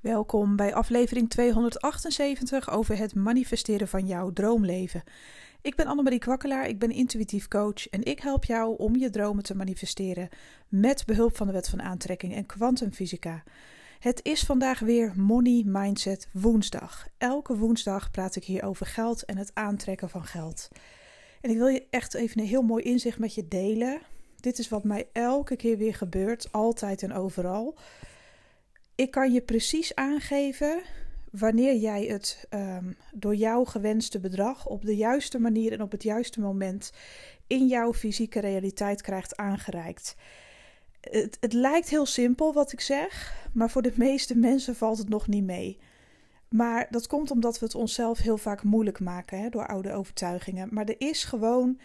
Welkom bij aflevering 278 over het manifesteren van jouw droomleven. Ik ben Annemarie Kwakkelaar, ik ben intuïtief coach en ik help jou om je dromen te manifesteren met behulp van de wet van aantrekking en kwantumfysica. Het is vandaag weer Money Mindset Woensdag. Elke woensdag praat ik hier over geld en het aantrekken van geld. En ik wil je echt even een heel mooi inzicht met je delen. Dit is wat mij elke keer weer gebeurt, altijd en overal. Ik kan je precies aangeven wanneer jij het um, door jou gewenste bedrag op de juiste manier en op het juiste moment in jouw fysieke realiteit krijgt aangereikt. Het, het lijkt heel simpel wat ik zeg, maar voor de meeste mensen valt het nog niet mee. Maar dat komt omdat we het onszelf heel vaak moeilijk maken hè, door oude overtuigingen. Maar er is gewoon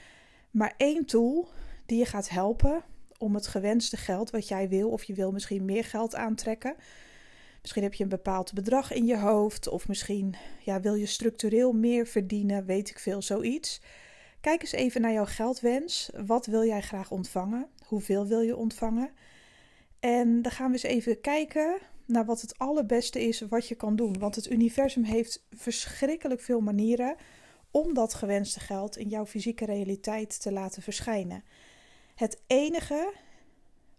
maar één tool die je gaat helpen om het gewenste geld wat jij wil, of je wil misschien meer geld aantrekken. Misschien heb je een bepaald bedrag in je hoofd, of misschien ja, wil je structureel meer verdienen, weet ik veel, zoiets. Kijk eens even naar jouw geldwens. Wat wil jij graag ontvangen? Hoeveel wil je ontvangen? En dan gaan we eens even kijken naar wat het allerbeste is wat je kan doen. Want het universum heeft verschrikkelijk veel manieren om dat gewenste geld in jouw fysieke realiteit te laten verschijnen. Het enige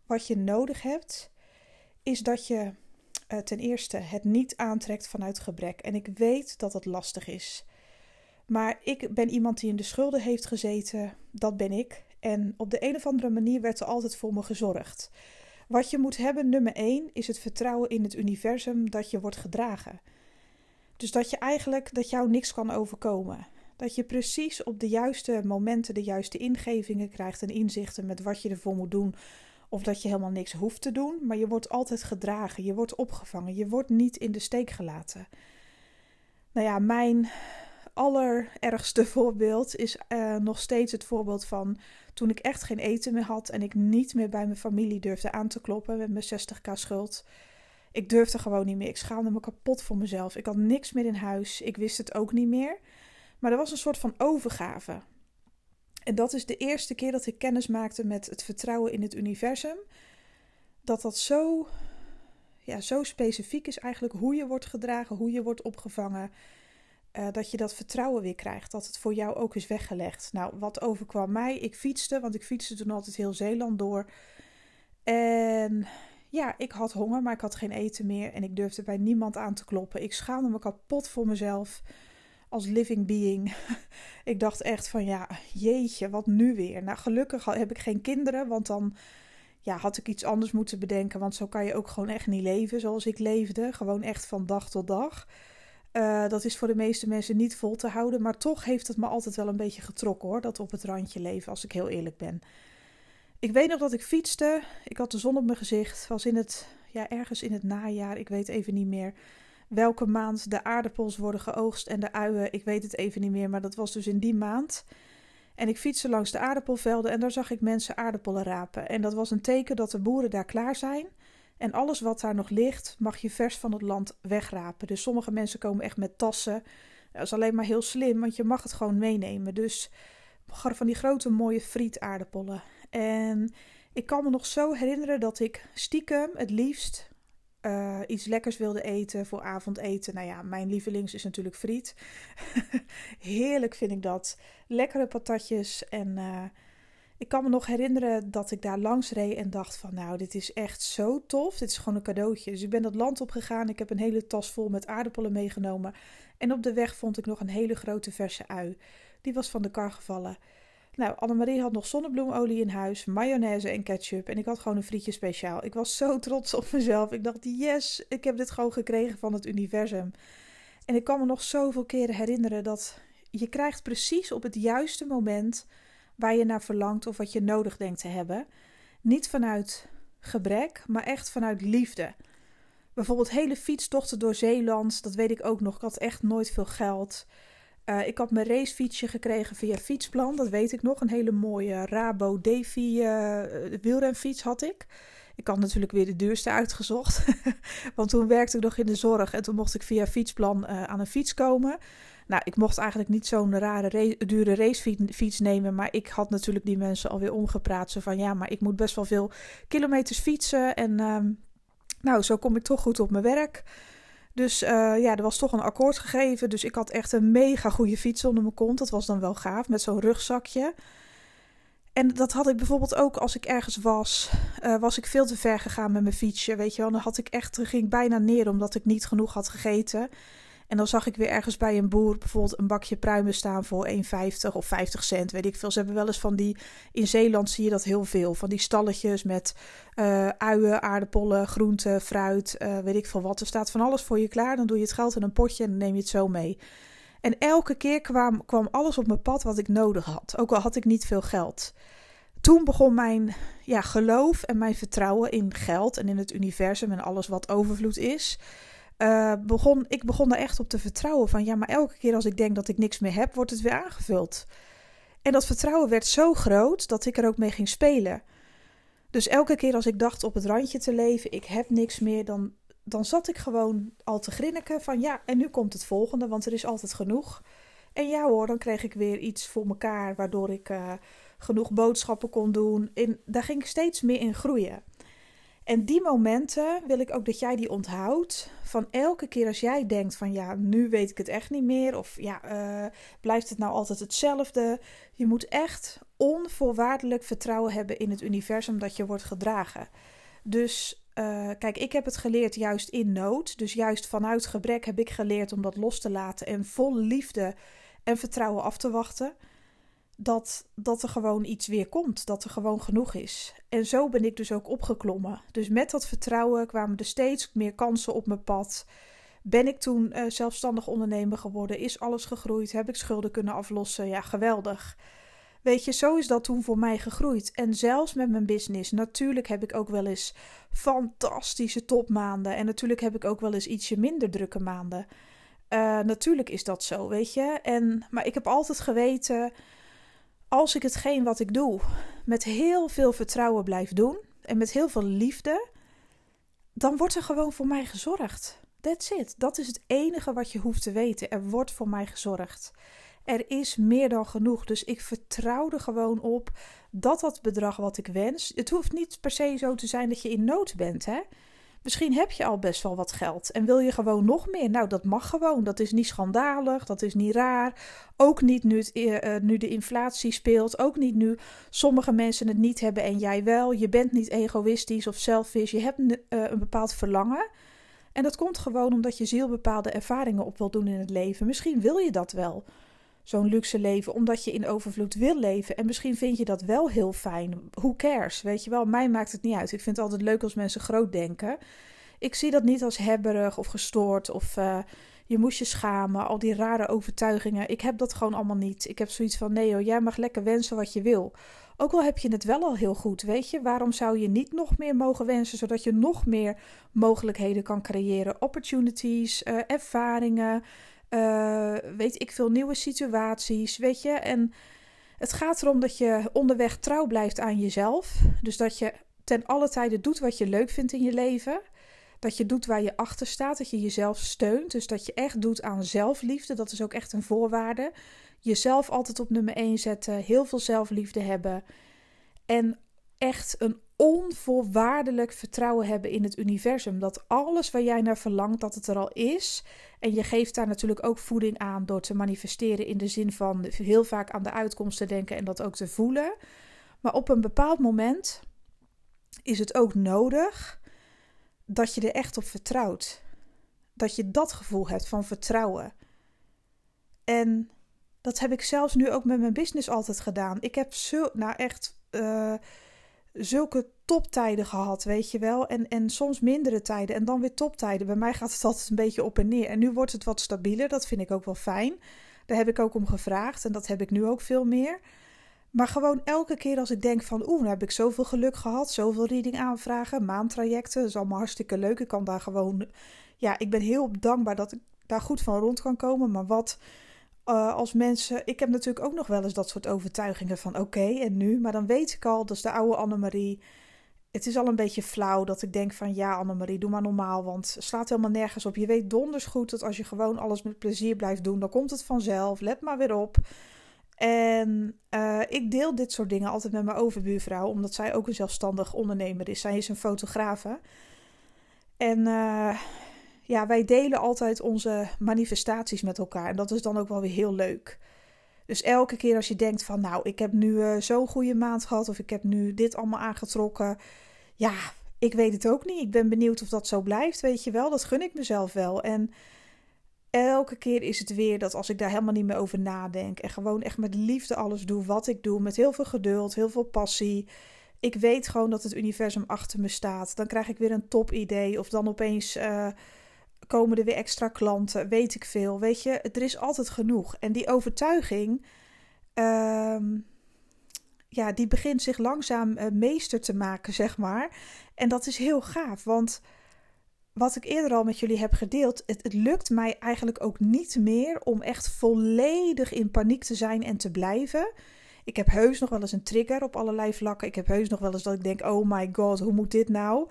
wat je nodig hebt, is dat je uh, ten eerste het niet aantrekt vanuit gebrek. En ik weet dat het lastig is. Maar ik ben iemand die in de schulden heeft gezeten. Dat ben ik. En op de een of andere manier werd er altijd voor me gezorgd. Wat je moet hebben, nummer 1, is het vertrouwen in het universum dat je wordt gedragen. Dus dat je eigenlijk, dat jou niks kan overkomen. Dat je precies op de juiste momenten de juiste ingevingen krijgt en inzichten met wat je ervoor moet doen. Of dat je helemaal niks hoeft te doen, maar je wordt altijd gedragen, je wordt opgevangen, je wordt niet in de steek gelaten. Nou ja, mijn allerergste voorbeeld is uh, nog steeds het voorbeeld van toen ik echt geen eten meer had en ik niet meer bij mijn familie durfde aan te kloppen met mijn 60k schuld. Ik durfde gewoon niet meer. Ik schaamde me kapot voor mezelf. Ik had niks meer in huis. Ik wist het ook niet meer. Maar er was een soort van overgave. En dat is de eerste keer dat ik kennis maakte met het vertrouwen in het universum. Dat dat zo, ja, zo specifiek is eigenlijk hoe je wordt gedragen, hoe je wordt opgevangen. Uh, dat je dat vertrouwen weer krijgt, dat het voor jou ook is weggelegd. Nou, wat overkwam mij? Ik fietste, want ik fietste toen altijd heel Zeeland door. En ja, ik had honger, maar ik had geen eten meer. En ik durfde bij niemand aan te kloppen. Ik schaamde me kapot voor mezelf als living being. ik dacht echt van ja, jeetje, wat nu weer? Nou, gelukkig heb ik geen kinderen, want dan ja, had ik iets anders moeten bedenken. Want zo kan je ook gewoon echt niet leven zoals ik leefde. Gewoon echt van dag tot dag. Uh, dat is voor de meeste mensen niet vol te houden. Maar toch heeft het me altijd wel een beetje getrokken hoor. Dat op het randje leven, als ik heel eerlijk ben. Ik weet nog dat ik fietste. Ik had de zon op mijn gezicht. Was in het, ja, ergens in het najaar. Ik weet even niet meer welke maand de aardappels worden geoogst en de uien. Ik weet het even niet meer, maar dat was dus in die maand. En ik fietste langs de aardappelvelden en daar zag ik mensen aardappelen rapen. En dat was een teken dat de boeren daar klaar zijn. En alles wat daar nog ligt, mag je vers van het land wegrapen. Dus sommige mensen komen echt met tassen. Dat is alleen maar heel slim, want je mag het gewoon meenemen. Dus van die grote mooie frietaardappelen. En ik kan me nog zo herinneren dat ik stiekem het liefst uh, iets lekkers wilde eten voor avondeten. Nou ja, mijn lievelings is natuurlijk friet. Heerlijk vind ik dat. Lekkere patatjes. En uh, ik kan me nog herinneren dat ik daar langs reed en dacht van nou, dit is echt zo tof. Dit is gewoon een cadeautje. Dus ik ben dat land opgegaan. Ik heb een hele tas vol met aardappelen meegenomen. En op de weg vond ik nog een hele grote verse ui. Die was van de kar gevallen. Nou, Annemarie had nog zonnebloemolie in huis, mayonaise en ketchup. En ik had gewoon een frietje speciaal. Ik was zo trots op mezelf. Ik dacht, yes, ik heb dit gewoon gekregen van het universum. En ik kan me nog zoveel keren herinneren dat je krijgt precies op het juiste moment waar je naar verlangt of wat je nodig denkt te hebben. Niet vanuit gebrek, maar echt vanuit liefde. Bijvoorbeeld hele fietstochten door Zeeland, dat weet ik ook nog. Ik had echt nooit veel geld. Uh, ik had mijn racefietsje gekregen via Fietsplan. Dat weet ik nog. Een hele mooie Rabo Davy uh, wielrenfiets had ik. Ik had natuurlijk weer de duurste uitgezocht. Want toen werkte ik nog in de zorg. En toen mocht ik via Fietsplan uh, aan een fiets komen. Nou, ik mocht eigenlijk niet zo'n rare dure racefiets nemen. Maar ik had natuurlijk die mensen alweer omgepraat. Zo van ja, maar ik moet best wel veel kilometers fietsen. En ehm, nou, zo kom ik toch goed op mijn werk. Dus uh, ja, er was toch een akkoord gegeven. Dus ik had echt een mega goede fiets onder mijn kont. Dat was dan wel gaaf, met zo'n rugzakje. En dat had ik bijvoorbeeld ook als ik ergens was. Uh, was ik veel te ver gegaan met mijn fietsje, weet je wel. Dan had ik echt, ging bijna neer omdat ik niet genoeg had gegeten. En dan zag ik weer ergens bij een boer bijvoorbeeld een bakje pruimen staan voor 1,50 of 50 cent, weet ik veel. Ze hebben wel eens van die, in Zeeland zie je dat heel veel, van die stalletjes met uh, uien, aardappelen, groenten, fruit, uh, weet ik veel wat. Er staat van alles voor je klaar, dan doe je het geld in een potje en dan neem je het zo mee. En elke keer kwam, kwam alles op mijn pad wat ik nodig had, ook al had ik niet veel geld. Toen begon mijn ja, geloof en mijn vertrouwen in geld en in het universum en alles wat overvloed is uh, begon, ik begon er echt op te vertrouwen van ja, maar elke keer als ik denk dat ik niks meer heb, wordt het weer aangevuld. En dat vertrouwen werd zo groot dat ik er ook mee ging spelen. Dus elke keer als ik dacht op het randje te leven, ik heb niks meer, dan, dan zat ik gewoon al te grinniken van ja, en nu komt het volgende, want er is altijd genoeg. En ja hoor, dan kreeg ik weer iets voor mekaar, waardoor ik uh, genoeg boodschappen kon doen. En daar ging ik steeds meer in groeien. En die momenten wil ik ook dat jij die onthoudt. Van elke keer als jij denkt van ja, nu weet ik het echt niet meer. Of ja, uh, blijft het nou altijd hetzelfde. Je moet echt onvoorwaardelijk vertrouwen hebben in het universum dat je wordt gedragen. Dus uh, kijk, ik heb het geleerd juist in nood. Dus juist vanuit gebrek heb ik geleerd om dat los te laten en vol liefde en vertrouwen af te wachten dat, dat er gewoon iets weer komt, dat er gewoon genoeg is. En zo ben ik dus ook opgeklommen. Dus met dat vertrouwen kwamen er steeds meer kansen op mijn pad. Ben ik toen uh, zelfstandig ondernemer geworden? Is alles gegroeid? Heb ik schulden kunnen aflossen? Ja, geweldig. Weet je, zo is dat toen voor mij gegroeid. En zelfs met mijn business. Natuurlijk heb ik ook wel eens fantastische topmaanden. En natuurlijk heb ik ook wel eens ietsje minder drukke maanden. Uh, natuurlijk is dat zo, weet je. En, maar ik heb altijd geweten als ik hetgeen wat ik doe met heel veel vertrouwen blijf doen en met heel veel liefde, dan wordt er gewoon voor mij gezorgd. That's it. Dat is het enige wat je hoeft te weten. Er wordt voor mij gezorgd. Er is meer dan genoeg. Dus ik vertrouw er gewoon op dat dat bedrag wat ik wens. Het hoeft niet per se zo te zijn dat je in nood bent. Hè? Misschien heb je al best wel wat geld en wil je gewoon nog meer. Nou, dat mag gewoon. Dat is niet schandalig, dat is niet raar. Ook niet nu, uh, nu de inflatie speelt. Ook niet nu sommige mensen het niet hebben en jij wel. Je bent niet egoïstisch of selfish. Je hebt uh, een bepaald verlangen. En dat komt gewoon omdat je ziel bepaalde ervaringen op wil doen in het leven. Misschien wil je dat wel zo'n luxe leven omdat je in overvloed wil leven. En misschien vind je dat wel heel fijn. Who cares? Weet je wel, mij maakt het niet uit. Ik vind het altijd leuk als mensen groot denken. Ik zie dat niet als hebberig of gestoord of uh, je moest je schamen. Al die rare overtuigingen. Ik heb dat gewoon allemaal niet. Ik heb zoiets van: nee, joh, jij mag lekker wensen wat je wil. Ook al heb je het wel al heel goed, weet je, waarom zou je niet nog meer mogen wensen, zodat je nog meer mogelijkheden kan creëren, opportunities, uh, ervaringen, uh, weet ik veel nieuwe situaties, weet je. En het gaat erom dat je onderweg trouw blijft aan jezelf. Dus dat je ten alle tijde doet wat je leuk vindt in je leven. Dat je doet waar je achter staat, dat je jezelf steunt. Dus dat je echt doet aan zelfliefde. Dat is ook echt een voorwaarde. Jezelf altijd op nummer 1 zetten, heel veel zelfliefde hebben. En echt een onvoorwaardelijk vertrouwen hebben in het universum. Dat alles waar jij naar verlangt, dat het er al is. En je geeft daar natuurlijk ook voeding aan door te manifesteren in de zin van heel vaak aan de uitkomst te denken en dat ook te voelen. Maar op een bepaald moment is het ook nodig dat je er echt op vertrouwt. Dat je dat gevoel hebt van vertrouwen. En dat heb ik zelfs nu ook met mijn business altijd gedaan. Ik heb zo, nou echt. Uh, zulke toptijden gehad, weet je wel. En, en soms mindere tijden en dan weer toptijden. Bij mij gaat het altijd een beetje op en neer. En nu wordt het wat stabieler, dat vind ik ook wel fijn. Daar heb ik ook om gevraagd en dat heb ik nu ook veel meer. Maar gewoon elke keer als ik denk van... oeh, nou heb ik zoveel geluk gehad, zoveel reading aanvragen, maandtrajecten. Dat is allemaal hartstikke leuk. Ik kan daar gewoon... Ja, ik ben heel dankbaar dat ik daar goed van rond kan komen. Maar wat uh, als mensen. Ik heb natuurlijk ook nog wel eens dat soort overtuigingen van oké, en nu? Maar dan weet ik al, dat is de oude Annemarie. Het is al een beetje flauw dat ik denk van ja, Annemarie, doe maar normaal. Want slaat helemaal nergens op. Je weet donders goed dat als je gewoon alles met plezier blijft doen, dan komt het vanzelf. Let maar weer op. En uh, ik deel dit soort dingen altijd met mijn overbuurvrouw, omdat zij ook een zelfstandig ondernemer is. Zij is een fotografe. En uh, ja, wij delen altijd onze manifestaties met elkaar. En dat is dan ook wel weer heel leuk. Dus elke keer als je denkt van, nou, ik heb nu uh, zo'n goede maand gehad, of ik heb nu dit allemaal aangetrokken. Ja, ik weet het ook niet. Ik ben benieuwd of dat zo blijft, weet je wel. Dat gun ik mezelf wel. En elke keer is het weer dat als ik daar helemaal niet meer over nadenk en gewoon echt met liefde alles doe wat ik doe, met heel veel geduld, heel veel passie. Ik weet gewoon dat het universum achter me staat. Dan krijg ik weer een top idee of dan opeens uh, komen er weer extra klanten, weet ik veel. Weet je, er is altijd genoeg. En die overtuiging, uh, ja, die begint zich langzaam uh, meester te maken, zeg maar. En dat is heel gaaf, want wat ik eerder al met jullie heb gedeeld, het, lukt mij eigenlijk ook niet meer om echt volledig in paniek te zijn en te blijven. Ik heb heus nog wel eens een trigger op allerlei vlakken. Ik heb heus nog wel eens dat ik denk: oh my god, hoe moet dit nou?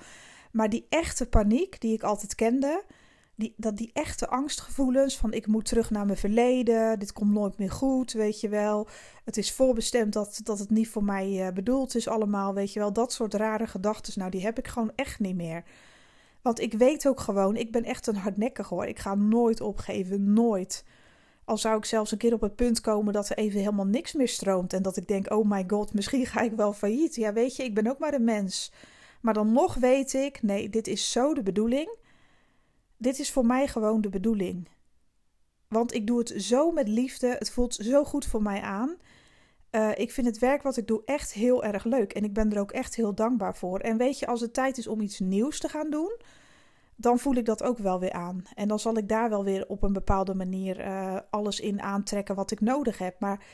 Maar die echte paniek die ik altijd kende, die, dat die echte angstgevoelens van ik moet terug naar mijn verleden, dit komt nooit meer goed, weet je wel. Het is voorbestemd dat, dat het niet voor mij uh, bedoeld is allemaal, weet je wel. Dat soort rare gedachten, nou die heb ik gewoon echt niet meer. Want ik weet ook gewoon, ik ben echt een hardnekkig hoor. Ik ga nooit opgeven, nooit. Al zou ik zelfs een keer op het punt komen dat er even helemaal niks meer stroomt. En dat ik denk, oh my god, misschien ga ik wel failliet. Ja, weet je, ik ben ook maar een mens. Maar dan nog weet ik, nee, dit is zo de bedoeling. Dit is voor mij gewoon de bedoeling. Want ik doe het zo met liefde. Het voelt zo goed voor mij aan. Uh, ik vind het werk wat ik doe echt heel erg leuk. En ik ben er ook echt heel dankbaar voor. En weet je, als het tijd is om iets nieuws te gaan doen, dan voel ik dat ook wel weer aan. En dan zal ik daar wel weer op een bepaalde manier uh, alles in aantrekken wat ik nodig heb. Maar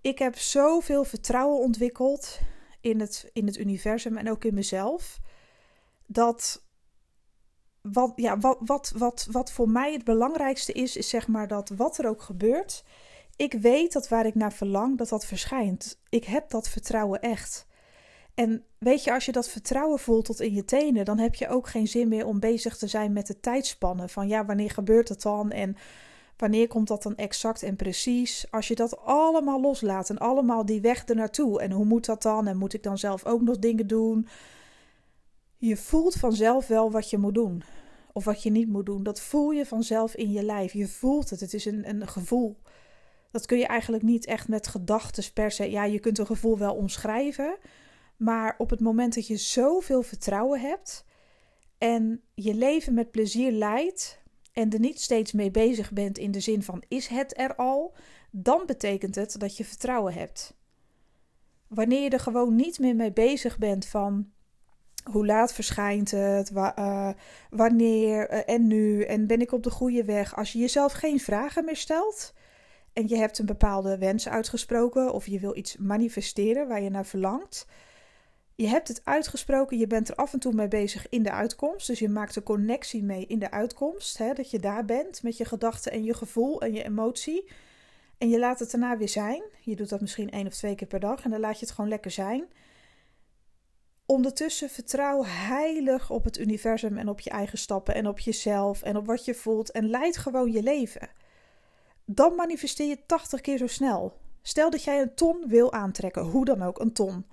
ik heb zoveel vertrouwen ontwikkeld in het, in het universum en ook in mezelf. Dat wat, ja, wat, wat, wat, wat voor mij het belangrijkste is, is zeg maar dat wat er ook gebeurt ik weet dat waar ik naar verlang, dat dat verschijnt. Ik heb dat vertrouwen echt. En weet je, als je dat vertrouwen voelt tot in je tenen, dan heb je ook geen zin meer om bezig te zijn met de tijdspannen. Van ja, wanneer gebeurt het dan? En wanneer komt dat dan exact en precies? Als je dat allemaal loslaat en allemaal die weg ernaartoe. En hoe moet dat dan? En moet ik dan zelf ook nog dingen doen? Je voelt vanzelf wel wat je moet doen. Of wat je niet moet doen. Dat voel je vanzelf in je lijf. Je voelt het. Het is een, een gevoel dat kun je eigenlijk niet echt met gedachten per se. Ja, je kunt een gevoel wel omschrijven. Maar op het moment dat je zoveel vertrouwen hebt en je leven met plezier leidt en er niet steeds mee bezig bent in de zin van is het er al, dan betekent het dat je vertrouwen hebt. Wanneer je er gewoon niet meer mee bezig bent van hoe laat verschijnt het, uh, wanneer uh, en nu en ben ik op de goede weg, als je jezelf geen vragen meer stelt, en je hebt een bepaalde wens uitgesproken of je wil iets manifesteren waar je naar verlangt. Je hebt het uitgesproken, je bent er af en toe mee bezig in de uitkomst. Dus je maakt een connectie mee in de uitkomst. Hè, dat je daar bent met je gedachten en je gevoel en je emotie. En je laat het daarna weer zijn. Je doet dat misschien één of twee keer per dag en dan laat je het gewoon lekker zijn. Ondertussen vertrouw heilig op het universum en op je eigen stappen en op jezelf en op wat je voelt. En leid gewoon je leven dan manifesteer je 80 keer zo snel. Stel dat jij een ton wil aantrekken, hoe dan ook, een ton.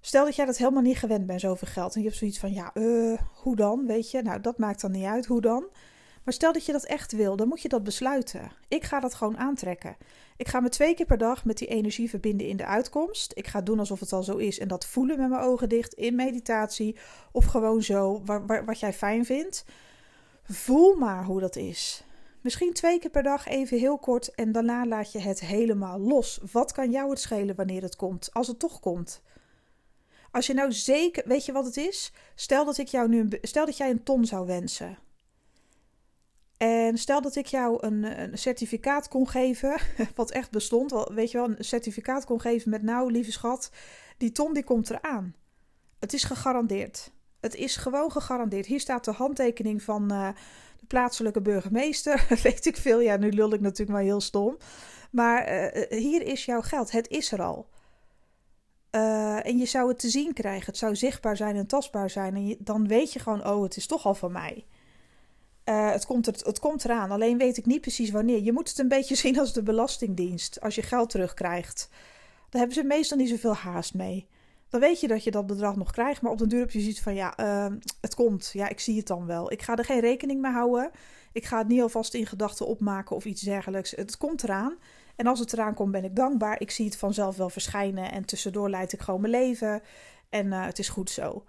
Stel dat jij dat helemaal niet gewend bent, zoveel geld. En je hebt zoiets van, ja, uh, hoe dan, weet je? Nou, dat maakt dan niet uit, hoe dan? Maar stel dat je dat echt wil, dan moet je dat besluiten. Ik ga dat gewoon aantrekken. Ik ga me twee keer per dag met die energie verbinden in de uitkomst. Ik ga doen alsof het al zo is en dat voelen met mijn ogen dicht in meditatie. Of gewoon zo, wat jij fijn vindt. Voel maar hoe dat is. Misschien twee keer per dag even heel kort en daarna laat je het helemaal los. Wat kan jou het schelen wanneer het komt, als het toch komt? Als je nou zeker, weet je wat het is? Stel dat ik jou nu, stel dat jij een ton zou wensen. En stel dat ik jou een, een certificaat kon geven, wat echt bestond, weet je wel, een certificaat kon geven met nou, lieve schat, die ton die komt eraan. Het is gegarandeerd. Het is gewoon gegarandeerd. Hier staat de handtekening van, uh, plaatselijke burgemeester, weet ik veel. Ja, nu lul ik natuurlijk maar heel stom. Maar uh, hier is jouw geld. Het is er al. En je zou het te zien krijgen. Het zou zichtbaar zijn en tastbaar zijn. En dan weet je gewoon, oh, het is toch al van mij. Uh, het, komt het komt eraan. Alleen weet ik niet precies wanneer. Je moet het een beetje zien als de Belastingdienst. Als je geld terugkrijgt. Daar hebben ze meestal niet zoveel haast mee. dan weet je dat je dat bedrag nog krijgt. Maar op den duur heb je zoiets van, ja, uh, het komt. Ja, ik zie het dan wel. Ik ga er geen rekening mee houden. Ik ga het niet alvast in gedachten opmaken of iets dergelijks. Het komt eraan. En als het eraan komt, ben ik dankbaar. Ik zie het vanzelf wel verschijnen. En tussendoor leid ik gewoon mijn leven. En uh, het is goed zo.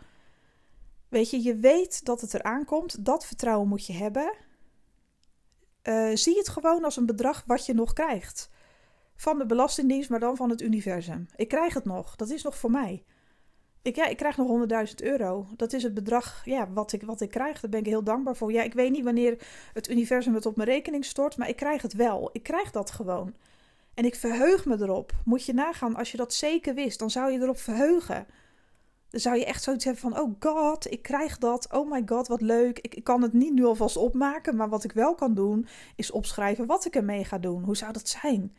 Weet je, je weet dat het eraan komt. Dat vertrouwen moet je hebben. Uh, zie het gewoon als een bedrag wat je nog krijgt. Van de Belastingdienst, maar dan van het universum. Ik krijg het nog. Dat is nog voor mij. Ik, ja, ik krijg nog 100.000 euro. Dat is het bedrag ja, wat, ik, wat ik krijg. Daar ben ik heel dankbaar voor. Ja, ik weet niet wanneer het universum het op mijn rekening stort, maar ik krijg het wel. Ik krijg dat gewoon. En ik verheug me erop. Moet je nagaan, als je dat zeker wist, dan zou je erop verheugen. Zou je echt zoiets hebben van: Oh god, ik krijg dat. Oh my god, wat leuk. Ik, ik kan het niet nu alvast opmaken, maar wat ik wel kan doen, is opschrijven wat ik ermee ga doen. Hoe zou dat zijn?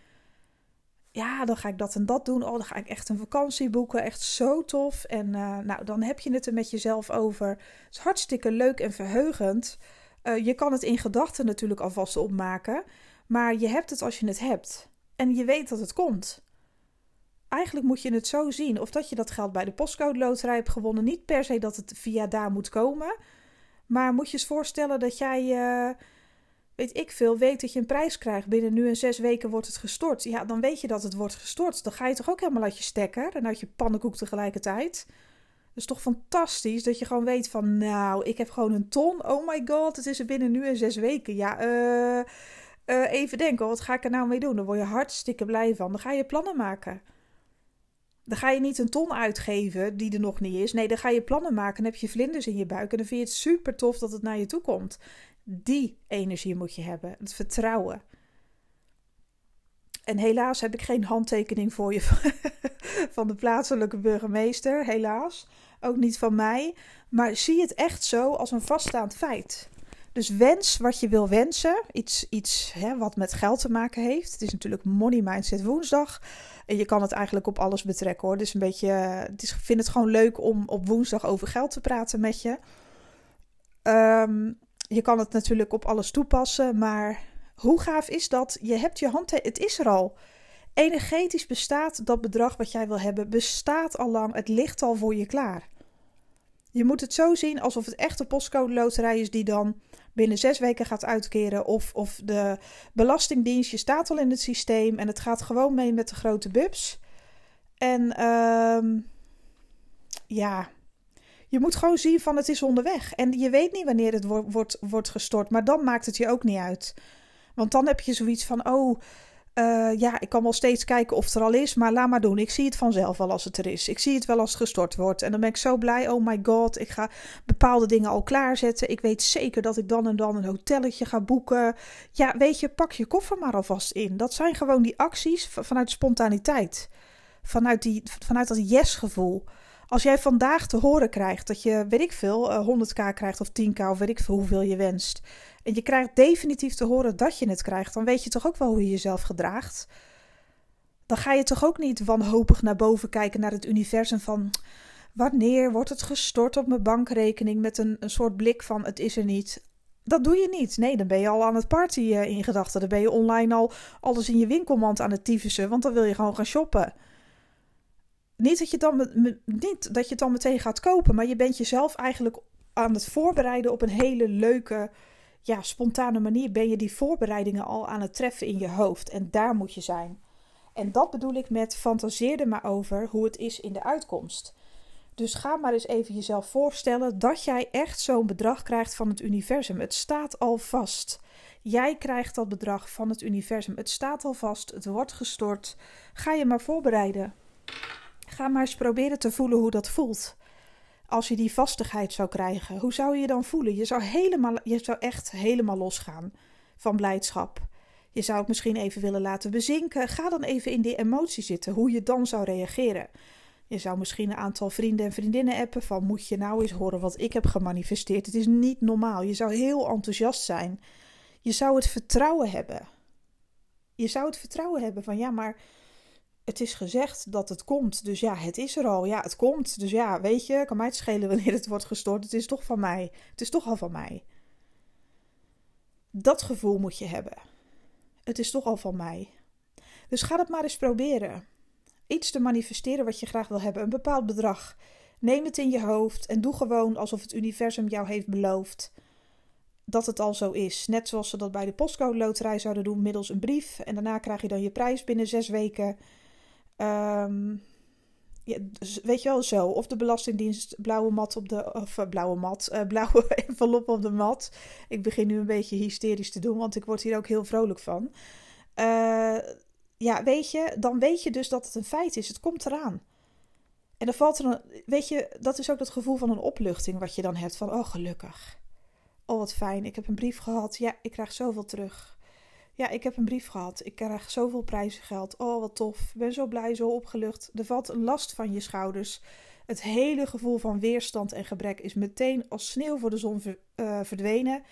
ja, dan ga ik dat en dat doen. Oh, dan ga ik echt een vakantie boeken. Echt zo tof. En uh, nou, dan heb je het er met jezelf over. Het is hartstikke leuk en verheugend. Uh, je kan het in gedachten natuurlijk alvast opmaken. Maar je hebt het als je het hebt. En je weet dat het komt. Eigenlijk moet je het zo zien. Of dat je dat geld bij de postcode loterij hebt gewonnen. Niet per se dat het via daar moet komen. Maar moet je eens voorstellen dat jij... Uh, weet ik veel, weet dat je een prijs krijgt. Binnen nu en zes weken wordt het gestort. Ja, dan weet je dat het wordt gestort. Dan ga je toch ook helemaal uit je stekker en uit je pannenkoek tegelijkertijd. Is toch fantastisch dat je gewoon weet van, nou, ik heb gewoon een ton. Oh my god, het is er binnen nu en zes weken. Ja, uh, uh, even denken, wat ga ik er nou mee doen? Dan word je hartstikke blij van. Dan ga je plannen maken. Dan ga je niet een ton uitgeven die er nog niet is. Nee, dan ga je plannen maken. Dan heb je vlinders in je buik. En dan vind je het super tof dat het naar je toe komt. Die energie moet je hebben. Het vertrouwen. En helaas heb ik geen handtekening voor je van de plaatselijke burgemeester. Helaas. Ook niet van mij. Maar zie het echt zo als een vaststaand feit. Dus wens wat je wil wensen. Iets, iets hè, wat met geld te maken heeft. Het is natuurlijk Money Mindset woensdag. En je kan het eigenlijk op alles betrekken hoor. Dus een beetje, het is, vind het gewoon leuk om op woensdag over geld te praten met je. Um, je kan het natuurlijk op alles toepassen, maar hoe gaaf is dat? Je hebt je hand, het is er al. Energetisch bestaat dat bedrag wat jij wil hebben, bestaat al lang. Het ligt al voor je klaar. Je moet het zo zien alsof het echt een postcode loterij is die dan binnen zes weken gaat uitkeren. Of, of de belastingdienst, je staat al in het systeem en het gaat gewoon mee met de grote bubs. En um, ja, je moet gewoon zien van het is onderweg. En je weet niet wanneer het wordt, wordt, wordt gestort. Maar dan maakt het je ook niet uit. Want dan heb je zoiets van, oh, uh, ja, ik kan wel steeds kijken of het er al is. Maar laat maar doen. Ik zie het vanzelf wel als het er is. Ik zie het wel als het gestort wordt. En dan ben ik zo blij. Oh my god, ik ga bepaalde dingen al klaarzetten. Ik weet zeker dat ik dan en dan een hotelletje ga boeken. Ja, weet je, pak je koffer maar alvast in. Dat zijn gewoon die acties vanuit spontaniteit. Vanuit, die, vanuit dat yes-gevoel. Als jij vandaag te horen krijgt dat je, weet ik veel, 100k eh, krijgt of 10k of weet ik veel hoeveel je wenst. En je krijgt definitief te horen dat je het krijgt, dan weet je toch ook wel hoe je jezelf gedraagt. Dan ga je toch ook niet wanhopig naar boven kijken naar het universum van wanneer wordt het gestort op mijn bankrekening met een, een soort blik van het is er niet. Dat doe je niet. Nee, dan ben je al aan het party uh, in gedachten. Dan ben je online al alles in je winkelmand aan het tyfussen, want dan wil je gewoon gaan shoppen niet dat je, dan, niet dat je het dan meteen gaat kopen, maar je bent jezelf eigenlijk aan het voorbereiden op een hele leuke, ja, spontane manier. Ben je die voorbereidingen al aan het treffen in je hoofd. En daar moet je zijn. En dat bedoel ik met fantaseer er maar over hoe het is in de uitkomst. Dus ga maar eens even jezelf voorstellen dat jij echt zo'n bedrag krijgt van het universum. Het staat al vast. Jij krijgt dat bedrag van het universum. Het staat al vast. Het wordt gestort. Ga je maar voorbereiden. Ga maar eens proberen te voelen hoe dat voelt. Als je die vastigheid zou krijgen, hoe zou je je dan voelen? Je zou, helemaal, je zou echt helemaal losgaan van blijdschap. Je zou het misschien even willen laten bezinken. Ga dan even in die emotie zitten, hoe je dan zou reageren. Je zou misschien een aantal vrienden en vriendinnen appen van moet je nou eens horen wat ik heb gemanifesteerd. Het is niet normaal. Je zou heel enthousiast zijn. Je zou het vertrouwen hebben. Je zou het vertrouwen hebben van ja, maar het is gezegd dat het komt. Dus ja, het is er al. Ja, het komt. Dus ja, weet je, kan mij het schelen wanneer het wordt gestort. Het is toch van mij. Het is toch al van mij. Dat gevoel moet je hebben. Het is toch al van mij. Dus ga dat maar eens proberen. iets te manifesteren wat je graag wil hebben, een bepaald bedrag. Neem het in je hoofd en doe gewoon alsof het universum jou heeft beloofd dat het al zo is. Net zoals ze dat bij de postcode loterij zouden doen middels een brief. En daarna krijg je dan je prijs binnen zes weken. Um, ja, dus weet je wel zo. Of de Belastingdienst blauwe mat op de. Of uh, blauwe mat. Uh, blauwe envelop op de mat. Ik begin nu een beetje hysterisch te doen, want ik word hier ook heel vrolijk van. Uh, ja, weet je, dan weet je dus dat het een feit is. Het komt eraan. En dan valt er een. Weet je, dat is ook het gevoel van een opluchting wat je dan hebt. Van, oh gelukkig. Oh wat fijn. Ik heb een brief gehad. Ja, ik krijg zoveel terug. Ja, ik heb een brief gehad. Ik krijg zoveel prijzengeld. Oh, wat tof. Ik ben zo blij, zo opgelucht. Er valt een last van je schouders. Het hele gevoel van weerstand en gebrek is meteen als sneeuw voor de zon uh, verdwenen.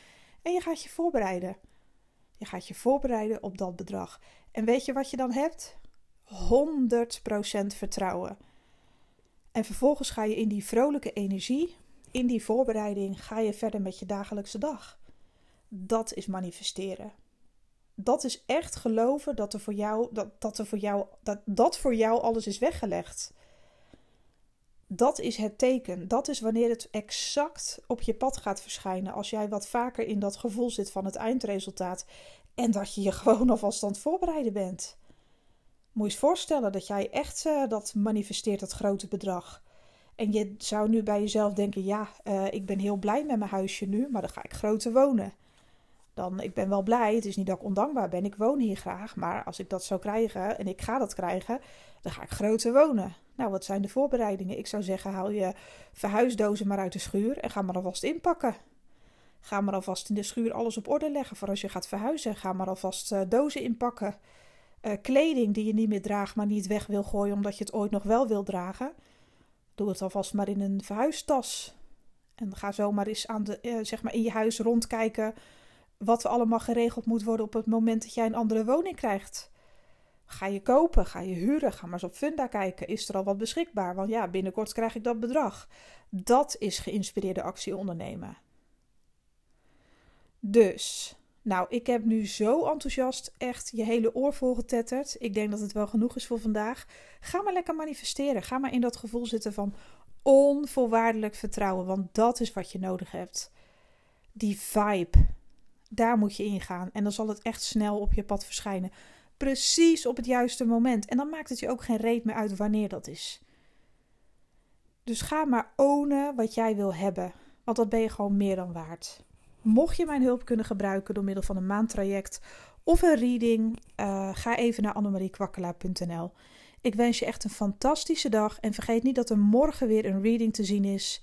En je gaat je voorbereiden. Je gaat je voorbereiden op dat bedrag. En weet je wat je dan hebt? 100% vertrouwen. En vervolgens ga je in die vrolijke energie, in die voorbereiding, ga je verder met je dagelijkse dag. Dat is manifesteren dat is echt geloven dat er voor jou, dat, dat er voor jou, dat, dat voor jou alles is weggelegd. Dat is het teken. Dat is wanneer het exact op je pad gaat verschijnen. Als jij wat vaker in dat gevoel zit van het eindresultaat. En dat je je gewoon alvast aan het voorbereiden bent. Moet je eens voorstellen dat jij echt uh, dat manifesteert, dat grote bedrag. En je zou nu bij jezelf denken: ja, uh, ik ben heel blij met mijn huisje nu, maar dan ga ik groter wonen dan ik ben wel blij. Het is niet dat ik ondankbaar ben. Ik woon hier graag. Maar als ik dat zou krijgen en ik ga dat krijgen, dan ga ik groter wonen. Nou, wat zijn de voorbereidingen? Ik zou zeggen, haal je verhuisdozen maar uit de schuur en ga maar alvast inpakken. Ga maar alvast in de schuur alles op orde leggen voor als je gaat verhuizen. Ga maar alvast uh, dozen inpakken. Uh, kleding die je niet meer draagt, maar niet weg wil gooien omdat je het ooit nog wel wil dragen. Doe het alvast maar in een verhuistas. En ga zomaar eens aan de, uh, zeg maar in je huis rondkijken wat er allemaal geregeld moet worden op het moment dat jij een andere woning krijgt. Ga je kopen? Ga je huren? Ga maar eens op Funda kijken. Is er al wat beschikbaar? Want ja, binnenkort krijg ik dat bedrag. Dat is geïnspireerde actie ondernemen. Dus, nou, ik heb nu zo enthousiast echt je hele oor volgetetterd. Ik denk dat het wel genoeg is voor vandaag. Ga maar lekker manifesteren. Ga maar in dat gevoel zitten van onvoorwaardelijk vertrouwen. Want dat is wat je nodig hebt. Die vibe daar moet je ingaan. En dan zal het echt snel op je pad verschijnen. Precies op het juiste moment. En dan maakt het je ook geen reet meer uit wanneer dat is. Dus ga maar ownen wat jij wil hebben. Want dat ben je gewoon meer dan waard. Mocht je mijn hulp kunnen gebruiken door middel van een maandtraject of een reading, uh, ga even naar annemariekwakkelaar.nl. Ik wens je echt een fantastische dag en vergeet niet dat er morgen weer een reading te zien is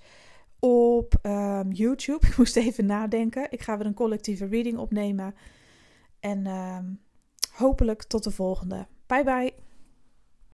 op um, YouTube. Ik moest even nadenken. Ik ga weer een collectieve reading opnemen. En um, hopelijk tot de volgende. Bye bye.